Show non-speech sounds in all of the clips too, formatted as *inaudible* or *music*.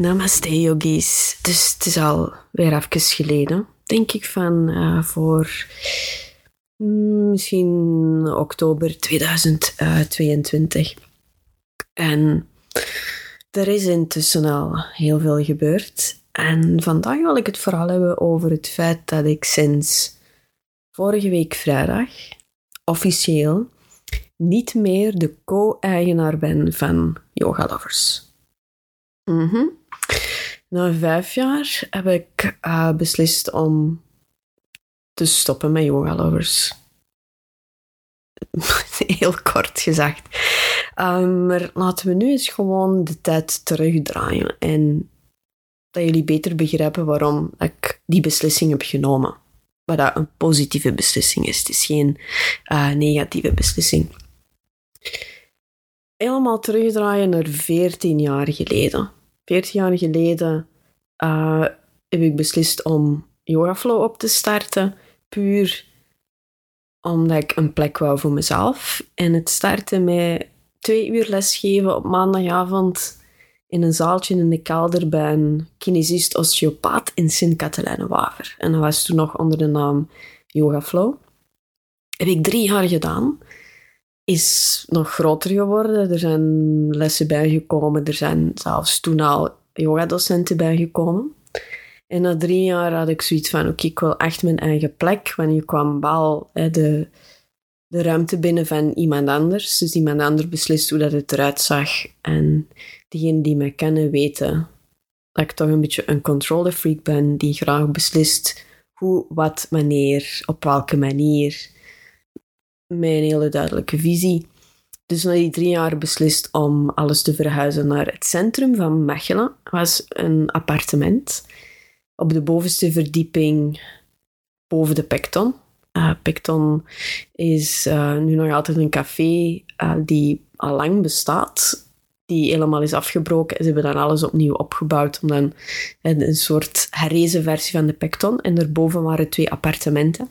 Namaste yogis. Dus het is al weer even geleden, denk ik, van uh, voor mm, misschien oktober 2022. En er is intussen al heel veel gebeurd. En vandaag wil ik het vooral hebben over het feit dat ik sinds vorige week vrijdag officieel niet meer de co-eigenaar ben van Yoga Lovers. Mm Na vijf jaar heb ik uh, beslist om te stoppen met Yoga Lovers. *laughs* Heel kort gezegd. Um, maar laten we nu eens gewoon de tijd terugdraaien en dat jullie beter begrijpen waarom ik die beslissing heb genomen. Wat dat een positieve beslissing is. Het is geen uh, negatieve beslissing. Helemaal terugdraaien naar 14 jaar geleden. 14 jaar geleden uh, heb ik beslist om YogaFlow op te starten. Puur omdat ik een plek wou voor mezelf. En het startte met twee uur lesgeven op maandagavond in een zaaltje in de kelder bij een kinesist osteopaat in Sint-Katelijne-Waver. En dat was toen nog onder de naam YogaFlow. Heb ik drie jaar gedaan. Is nog groter geworden. Er zijn lessen bijgekomen. Er zijn zelfs toen al yogadocenten bijgekomen. En na drie jaar had ik zoiets van, oké, ik wil echt mijn eigen plek. Wanneer kwam bal de, de ruimte binnen van iemand anders. Dus iemand anders beslist hoe dat het eruit zag. En diegenen die mij kennen weten dat ik toch een beetje een control freak ben, die graag beslist hoe, wat, wanneer, op welke manier. Mijn hele duidelijke visie. Dus na die drie jaar beslist om alles te verhuizen naar het centrum van Mechelen. was een appartement op de bovenste verdieping boven de Pecton. Uh, Pecton is uh, nu nog altijd een café uh, die al lang bestaat, die helemaal is afgebroken. Ze hebben dan alles opnieuw opgebouwd om dan een, een soort herrezen versie van de Pecton. En daarboven waren twee appartementen.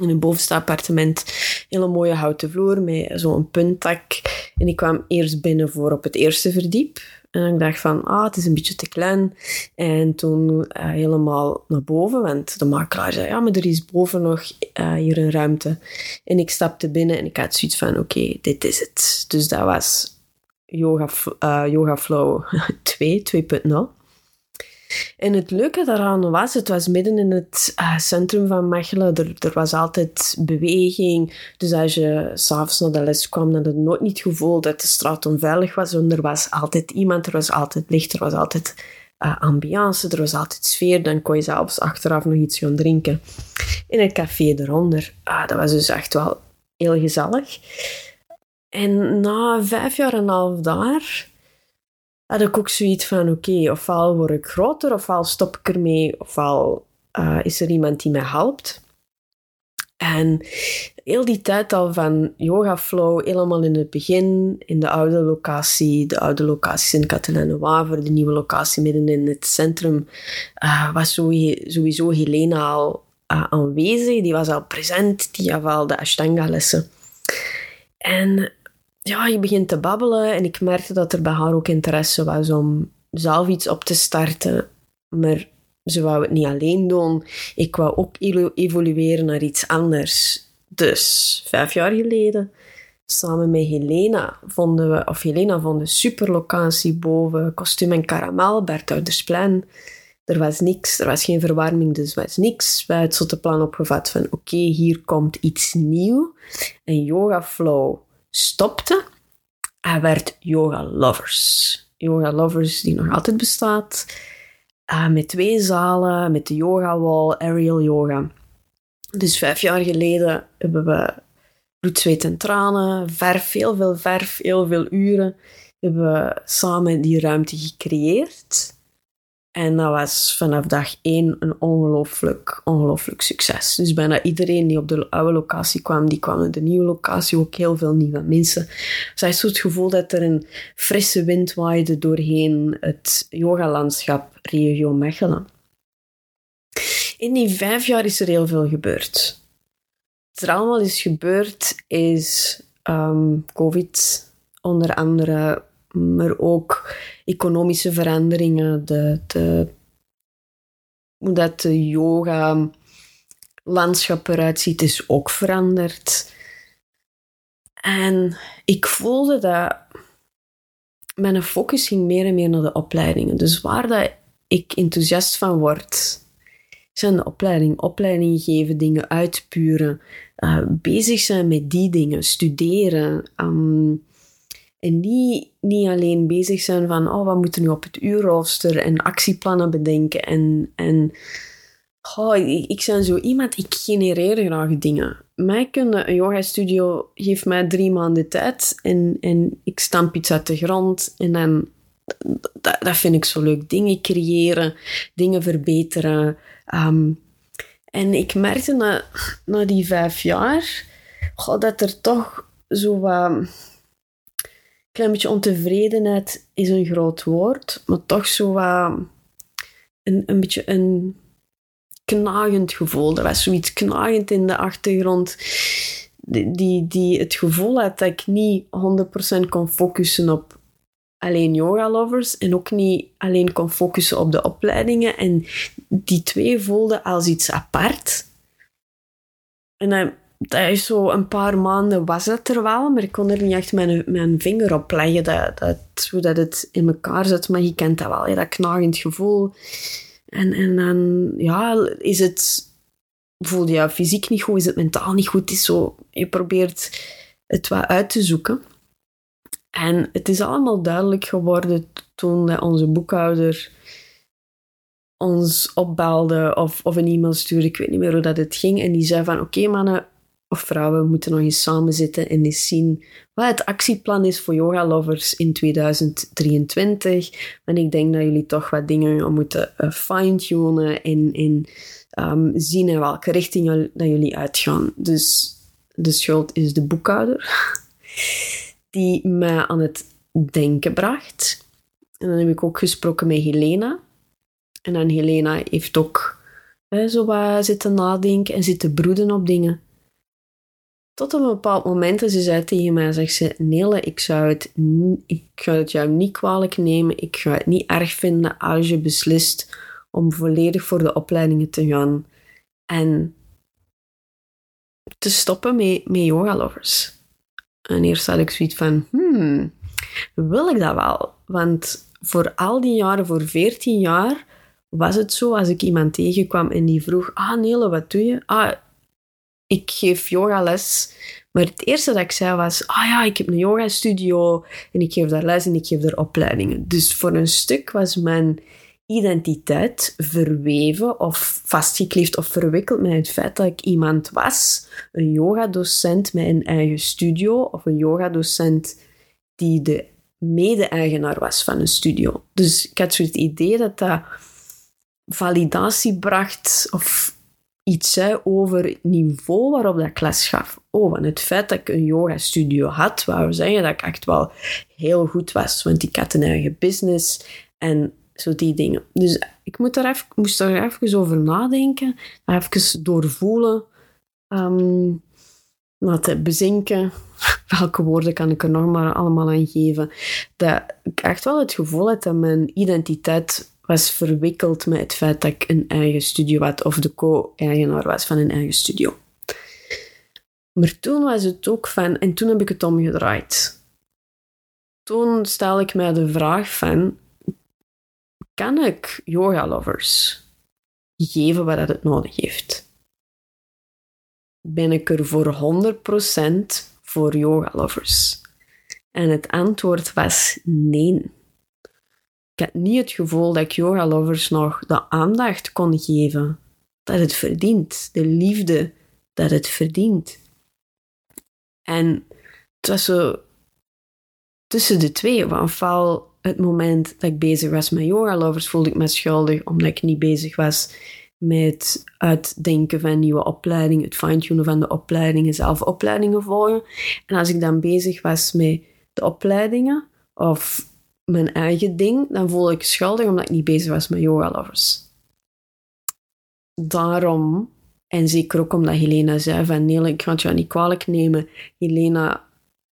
In een bovenste appartement, hele mooie houten vloer met zo'n puntdak. En ik kwam eerst binnen voor op het eerste verdiep. En ik dacht van, ah, het is een beetje te klein. En toen uh, helemaal naar boven, want de makelaar zei, ja, maar er is boven nog uh, hier een ruimte. En ik stapte binnen en ik had zoiets van, oké, dit is het. Dus dat was Yoga, uh, yoga Flow *laughs* 2, 2.0. En het leuke daaraan was, het was midden in het uh, centrum van Mechelen. Er, er, was altijd beweging. Dus als je s'avonds naar de les kwam, dan had je nooit niet het gevoel dat de straat onveilig was. Want er was altijd iemand, er was altijd licht, er was altijd uh, ambiance, er was altijd sfeer. Dan kon je zelfs achteraf nog iets gaan drinken. In het café eronder. Uh, dat was dus echt wel heel gezellig. En na vijf jaar en een half daar had ik ook zoiets van, oké, ofwel word ik groter, ofwel stop ik ermee, ofwel uh, is er iemand die mij helpt. En heel die tijd al van Yoga Flow, helemaal in het begin, in de oude locatie, de oude locatie in Katelijne-Waver, de nieuwe locatie midden in het centrum, uh, was sowieso Helena al uh, aanwezig. Die was al present, die gaf al de Ashtanga-lessen. En ja, je begint te babbelen en ik merkte dat er bij haar ook interesse was om zelf iets op te starten. Maar ze wou het niet alleen doen. Ik wou ook evolueren naar iets anders. Dus vijf jaar geleden, samen met Helena, vonden we, of Helena vond een super locatie boven Kostuum en Karamel, Berthoudersplein. Er was niks, er was geen verwarming, dus was niks. Wij hadden het plan opgevat van oké, hier komt iets nieuw. En Yoga Flow stopte. Hij werd Yoga Lovers. Yoga Lovers die nog altijd bestaat. Uh, met twee zalen, met de yoga wall, aerial yoga. Dus vijf jaar geleden hebben we bloed, zweet en tranen, verf, heel veel verf, heel veel uren, hebben we samen die ruimte gecreëerd. En dat was vanaf dag één een ongelooflijk, ongelooflijk succes. Dus bijna iedereen die op de oude locatie kwam, die kwam op de nieuwe locatie. Ook heel veel nieuwe mensen. Dus hij had het gevoel dat er een frisse wind waaide doorheen het yogalandschap regio Mechelen. In die vijf jaar is er heel veel gebeurd. Wat er allemaal is gebeurd is ehm, COVID, onder andere, maar ook economische veranderingen, de, de, hoe dat de yoga landschap eruit ziet, is ook veranderd. En ik voelde dat mijn focus ging meer en meer naar de opleidingen. Dus waar dat ik enthousiast van word, zijn de opleiding. Opleiding geven, dingen uitpuren, uh, bezig zijn met die dingen, studeren. Um, en niet, niet alleen bezig zijn van, oh, wat moeten nu op het uurrooster en actieplannen bedenken. En, en oh, ik, ik ben zo iemand, ik genereer graag dingen. Mij kunnen, een yoga studio geeft mij drie maanden tijd en, en ik stamp iets uit de grond en dan, dat, dat vind ik zo leuk. Dingen creëren, dingen verbeteren. Um, en ik merkte na, na die vijf jaar goh, dat er toch zo wat klein beetje ontevredenheid is een groot woord, maar toch zo wat een, een beetje een knagend gevoel. Er was zoiets knagend in de achtergrond. Die, die, die het gevoel had dat ik niet 100% kon focussen op alleen yoga-lovers en ook niet alleen kon focussen op de opleidingen. En die twee voelden als iets apart. En dan dat is zo een paar maanden was het er wel, maar ik kon er niet echt mijn, mijn vinger op leggen dat, dat, hoe dat het in elkaar zit. Maar je kent dat wel, hè, dat knagend gevoel. En, en dan ja, is het, voel je fysiek niet goed, is het mentaal niet goed. Het is zo, je probeert het wat uit te zoeken. En het is allemaal duidelijk geworden toen onze boekhouder ons opbelde of, of een e-mail stuurde, ik weet niet meer hoe dat het ging. En die zei van, oké mannen, of vrouwen moeten nog eens samen zitten en eens zien wat het actieplan is voor yoga lovers in 2023. En ik denk dat jullie toch wat dingen moeten uh, fine-tunen en, um, zien in welke richting dat jullie uitgaan. Dus de schuld is de boekhouder, *laughs* die mij aan het denken bracht. En dan heb ik ook gesproken met Helena. En dan Helena heeft ook zo wat zitten nadenken en zitten broeden op dingen. Tot een bepaald moment, en ze zei tegen mij, zegt ze, Nele, ik zou, het, ik het jou niet kwalijk nemen. Ik ga het niet erg vinden als je beslist om volledig voor de opleidingen te gaan. En te stoppen met, met yoga lovers. En eerst had ik zoiets van, hmm, wil ik dat wel? Want voor al die jaren, voor 14 jaar, was het zo als ik iemand tegenkwam en die vroeg, ah Nele, wat doe je? Ah, ik geef yogales. Maar het eerste dat ik zei was, ah ja, ik heb een yogastudio en ik geef daar les en ik geef daar opleidingen. Dus voor een stuk was mijn identiteit verweven of vastgekleefd of verwikkeld met het feit dat ik iemand was, een yogadocent met een eigen studio of een yogadocent die de mede-eigenaar was van een studio. Dus ik had zo het idee dat dat validatie bracht of iets zei over het niveau waarop dat ik les gaf. Oh, want het feit dat ik een yoga-studio had, wou zeggen dat ik echt wel heel goed was. Want ik had een eigen business en zo die dingen. Dus ik moet er even, moest er even over nadenken, even doorvoelen, um, laten bezinken. *laughs* Welke woorden kan ik er nog maar allemaal aan geven? Dat ik echt wel het gevoel had dat mijn identiteit was verwikkeld met het feit dat ik een eigen studio had of de co-eigenaar was van een eigen studio. Maar toen was het ook van, en toen heb ik het omgedraaid. Toen stel ik mij de vraag van, kan ik yoga-lovers geven wat het nodig heeft? Ben ik er voor 100% voor yoga-lovers? En het antwoord was nee. Ik had niet het gevoel dat ik yoga-lovers nog de aandacht kon geven dat het verdient. De liefde dat het verdient. En het was zo tussen de twee. Want ofwel het moment dat ik bezig was met yoga lovers, voelde ik me schuldig omdat ik niet bezig was met uitdenken van nieuwe opleidingen, het fine-tunen van de opleidingen, zelf opleidingen volgen. En als ik dan bezig was met de opleidingen of mijn eigen ding, dan voelde ik schuldig omdat ik niet bezig was met yoga lovers. Daarom, en zeker ook omdat Helena zei van nee, ik ga het jou niet kwalijk nemen. Helena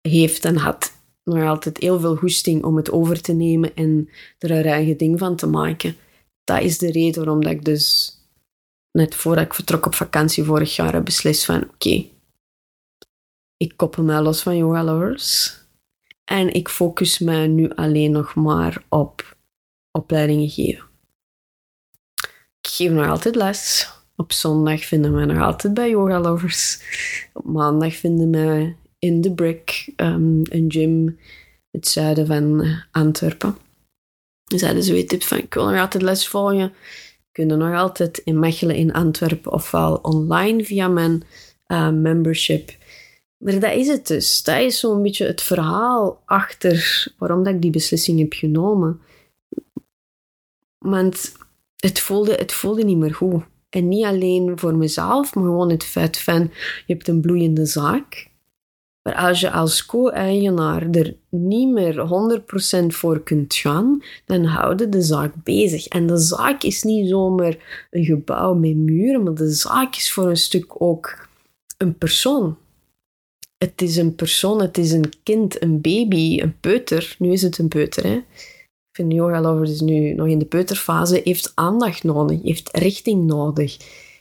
heeft en had nog altijd heel veel goesting om het over te nemen en er een eigen ding van te maken. Dat is de reden waarom dat ik dus net voordat ik vertrok op vakantie vorig jaar heb beslist van oké, ik koppel mij los van yoga lovers en ik focus mij nu alleen nog maar op opleidingen geven. Ik geef nog altijd les. Op zondag vinden we nog altijd bij yoga lovers. Op maandag vinden we in de Brick, um, een gym het zuiden van Antwerpen. Dus dat is zo'n tip van, ik wil nog altijd les volgen. Kunnen nog altijd in Mechelen in Antwerpen ofwel online via mijn uh, membership. Maar dat is het dus. Dat is zo'n beetje het verhaal achter waarom dat ik die beslissing heb genomen. Want het voelde, het voelde niet meer goed. En niet alleen voor mezelf, maar gewoon het feit van je hebt een bloeiende zaak. Maar als je als co-eigenaar er niet meer 100% voor kunt gaan, dan houden de zaak bezig. En de zaak is niet zomaar een gebouw met muren, maar de zaak is voor een stuk ook een persoon. Het is een persoon, het is een kind, een baby, een peuter. Nu is het een peuter, hè. Ik vind Yoga Lovers is nu nog in de peuterfase, heeft aandacht nodig, heeft richting nodig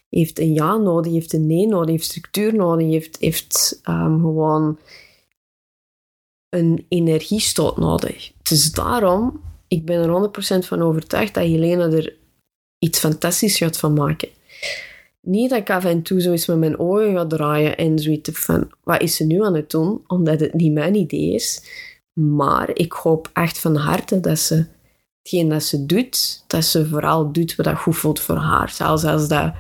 heeft een ja nodig, heeft een nee nodig, heeft structuur nodig, heeft, heeft um, gewoon een energiestoot nodig. Dus daarom, ik ben er 100% van overtuigd dat Helena er iets fantastisch gaat van maken. Niet dat ik af en toe zo eens met mijn ogen ga draaien en zoiets van, wat is ze nu aan het doen? Omdat het niet mijn idee is. Maar ik hoop echt van harte dat ze hetgeen dat ze doet, dat ze vooral doet wat dat goed voelt voor haar. Zelfs als dat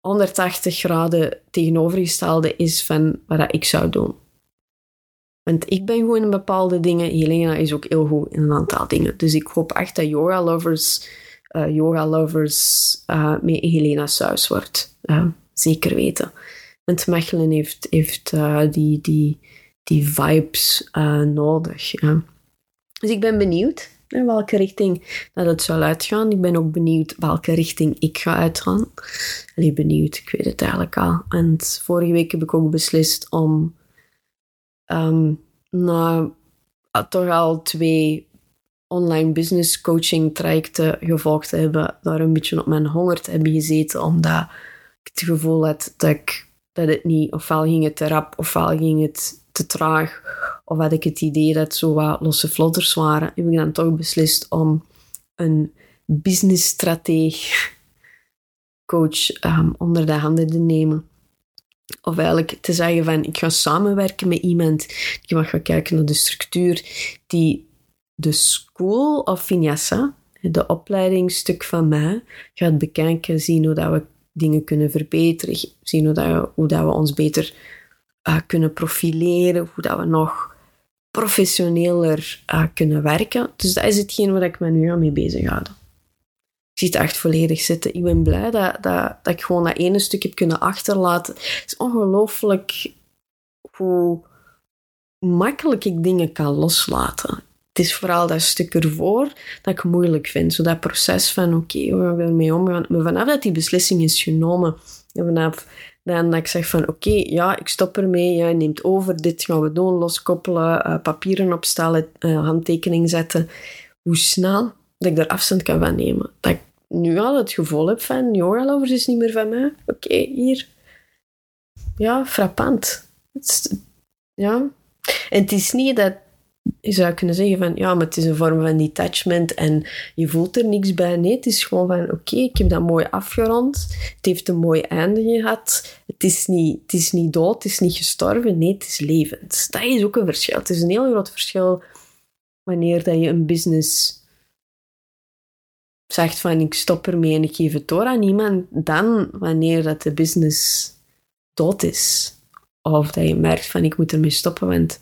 180 graden tegenovergestelde is van wat ik zou doen. Want ik ben goed in bepaalde dingen. Helena is ook heel goed in een aantal dingen. Dus ik hoop echt dat yoga lovers, uh, yoga lovers uh, met Helena Saus wordt. Uh, zeker weten. Want Mechelen heeft, heeft die, die, die vibes nodig. Dus ik ben benieuwd in welke richting dat het zal uitgaan. Ik ben ook benieuwd welke richting ik ga uitgaan. Allee, benieuwd, ik weet het eigenlijk al. En vorige week heb ik ook beslist om um, na toch al twee online business coaching trajecten gevolgd te hebben, daar een beetje op mijn honger te hebben gezeten, omdat ik het gevoel had dat, ik, dat het niet, ofwel ging het te rap, ofwel ging het te traag, of had ik het idee dat zo wat losse vlotters waren, heb ik dan toch beslist om een businessstrateeg coach um, onder de handen te nemen. Of eigenlijk te zeggen van, ik ga samenwerken met iemand die mag gaan kijken naar de structuur die de School of Vinyasa, de opleidingsstuk van mij, gaat bekijken, zien hoe dat we dingen kunnen verbeteren, zien hoe, dat we, hoe dat we ons beter uh, kunnen profileren, hoe dat we nog professioneler uh, kunnen werken. Dus dat is hetgeen waar ik me nu aan mee bezig houden. Ik zie het echt volledig zitten. Ik ben blij dat, dat, dat ik gewoon dat ene stuk heb kunnen achterlaten. Het is ongelooflijk hoe makkelijk ik dingen kan loslaten. Is vooral dat stuk ervoor dat ik moeilijk vind. Zo dat proces van, oké, hoe gaan we ermee omgaan? Maar vanaf dat die beslissing is genomen, en vanaf dan dat ik zeg van oké, ja, ik stop ermee, jij neemt over, dit gaan we doen, loskoppelen, uh, papieren opstellen, uh, handtekening zetten. Hoe snel dat ik daar afstand kan van nemen. Dat ik nu al het gevoel heb van, yoga lovers is niet meer van mij. Oké, hier. Ja, frappant. ja. En het is niet dat je zou kunnen zeggen van ja, maar het is een vorm van detachment en je voelt er niks bij. Nee, het is gewoon van oké, ik heb dat mooi afgerond. Het heeft een mooi einde gehad. Het is, niet, het is niet dood, het is niet gestorven. Nee, het is levend. Dat is ook een verschil. Het is een heel groot verschil wanneer dat je een business zegt van ik stop ermee en ik geef het door aan iemand, dan wanneer dat de business dood is. Of dat je merkt van ik moet ermee stoppen, want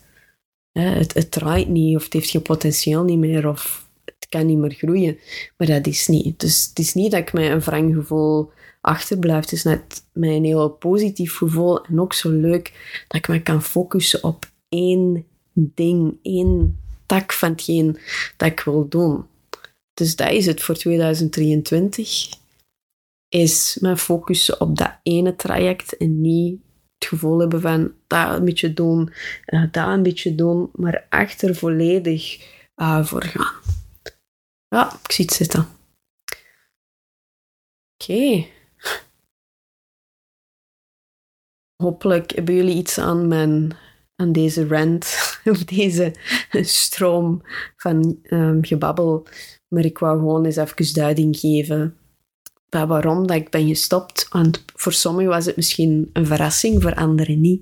Het, het draait niet of het heeft geen potentieel niet meer of het kan niet meer groeien. Maar dat is niet. Dus het is niet dat ik met een wrang gevoel achterblijf. Het is net met een heel positief gevoel en ook zo leuk dat ik me kan focussen op één ding, één tak van hetgeen dat ik wil doen. Dus dat is het voor 2023. Is mijn focussen op dat ene traject en niet het gevoel hebben van dat een beetje doen, uh, dat een beetje doen, maar achter volledig uh, voor gaan. Ja, ik zie het zitten. Oké. Hopelijk hebben jullie iets aan, mijn, aan deze rant, *laughs* of deze stroom van um, gebabbel. Maar ik wou gewoon eens even duiding geven waarom dat ik ben gestopt. Want voor sommigen was het misschien een verrassing, voor anderen niet.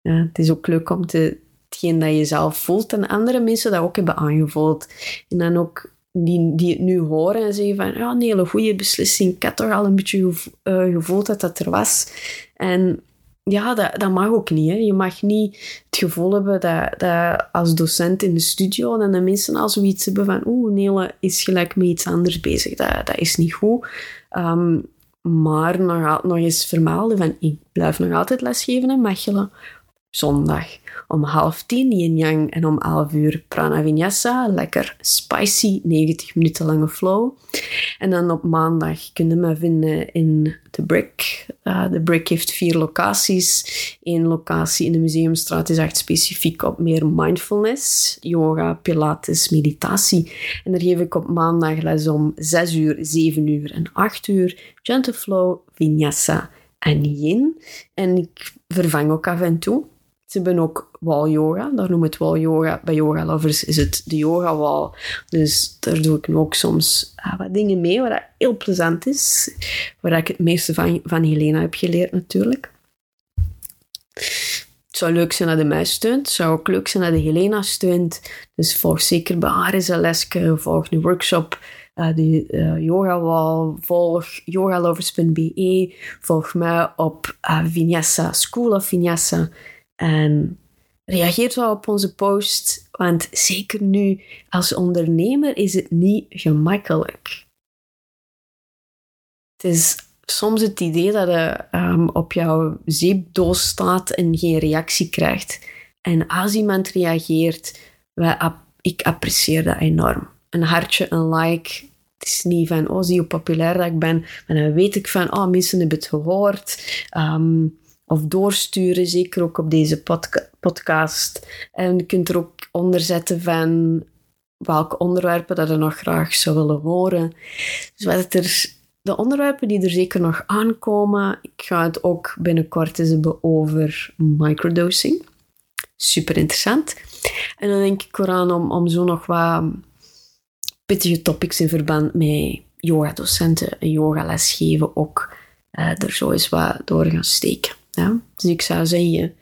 Ja, het is ook leuk om te, hetgeen dat je zelf voelt en andere mensen dat ook hebben aangevoeld. En dan ook die, die het nu horen en zeggen van, ja, een hele goede beslissing. Ik had toch al een beetje eh, gevoeld dat dat er was. En ja, dat, dat mag ook niet. Hè. Je mag niet het gevoel hebben dat, dat als docent in de studio en de mensen al zoiets hebben van oeh, Nele is gelijk met iets anders bezig. Dat, dat is niet goed. Um, maar nog, nog eens vermelden van ik blijf nog altijd lesgeven in Mechelen. Zondag om half tien yin yang en om elf uur prana vinyasa. Lekker spicy, 90 minuten lange flow. En dan op maandag kunnen we vinden in de Brick. Uh, de Brick heeft vier locaties. Eén locatie in de Museumstraat is echt specifiek op meer mindfulness, yoga, pilates, meditatie. En daar geef ik op maandag les om 6 uur, 7 uur en 8 uur. Gentle flow, vinyasa en yin. En ik vervang ook af en toe. Ze hebben ook wall yoga. Daar noemen het wall yoga. Bij yoga lovers is het de yoga wall. Dus daar doe ik nu ook soms ah, wat dingen mee, wat heel plezant is. Waar ik het meeste van, van Helena heb geleerd natuurlijk. Het zou leuk zijn dat de mij steunt. Het zou ook leuk zijn dat de Helena steunt. Dus volg zeker bij haar. Volg een workshop. Uh, de uh, yoga wall. Volg yogalovers.be. Volg mij op uh, Vinyasa, School of Vinyasa. En reageer zo op onze post, want zeker nu als ondernemer is het niet gemakkelijk. Het is soms het idee dat je um, op jouw zeepdoos staat en geen reactie krijgt. En als iemand reageert, wij, ik apprecieer dat enorm. Een hartje, een like. Het is niet van, oh, zie hoe populair dat ik ben. Maar dan weet ik van, oh, mensen hebben het gehoord. Um, of doorsturen, zeker ook op deze podcast. En je kunt er ook onder zetten van welke onderwerpen dat je nog graag zou willen horen. Dus wat er, de onderwerpen die er zeker nog aankomen, ik ga het ook binnenkort eens hebben over microdosing. Super interessant. En dan denk ik eraan om, om zo nog wat pittige topics in verband met yoga-docenten en yoga geven ook uh, er zo eens wat door gaan steken. Ja? Dus ik zou zeggen,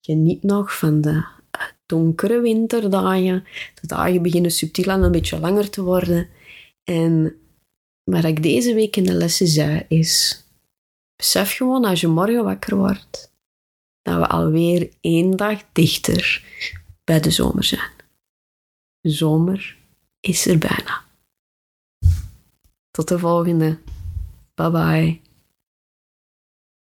geniet nog van de eh, donkere winterdagen. De dagen beginnen subtiel en een beetje langer te worden. En wat ik deze week in de lessen zei is, besef gewoon als je morgen wakker wordt, dat we alweer één dag dichter bij de zomer zijn. De zomer is er bijna. Tot de volgende. Bye bye.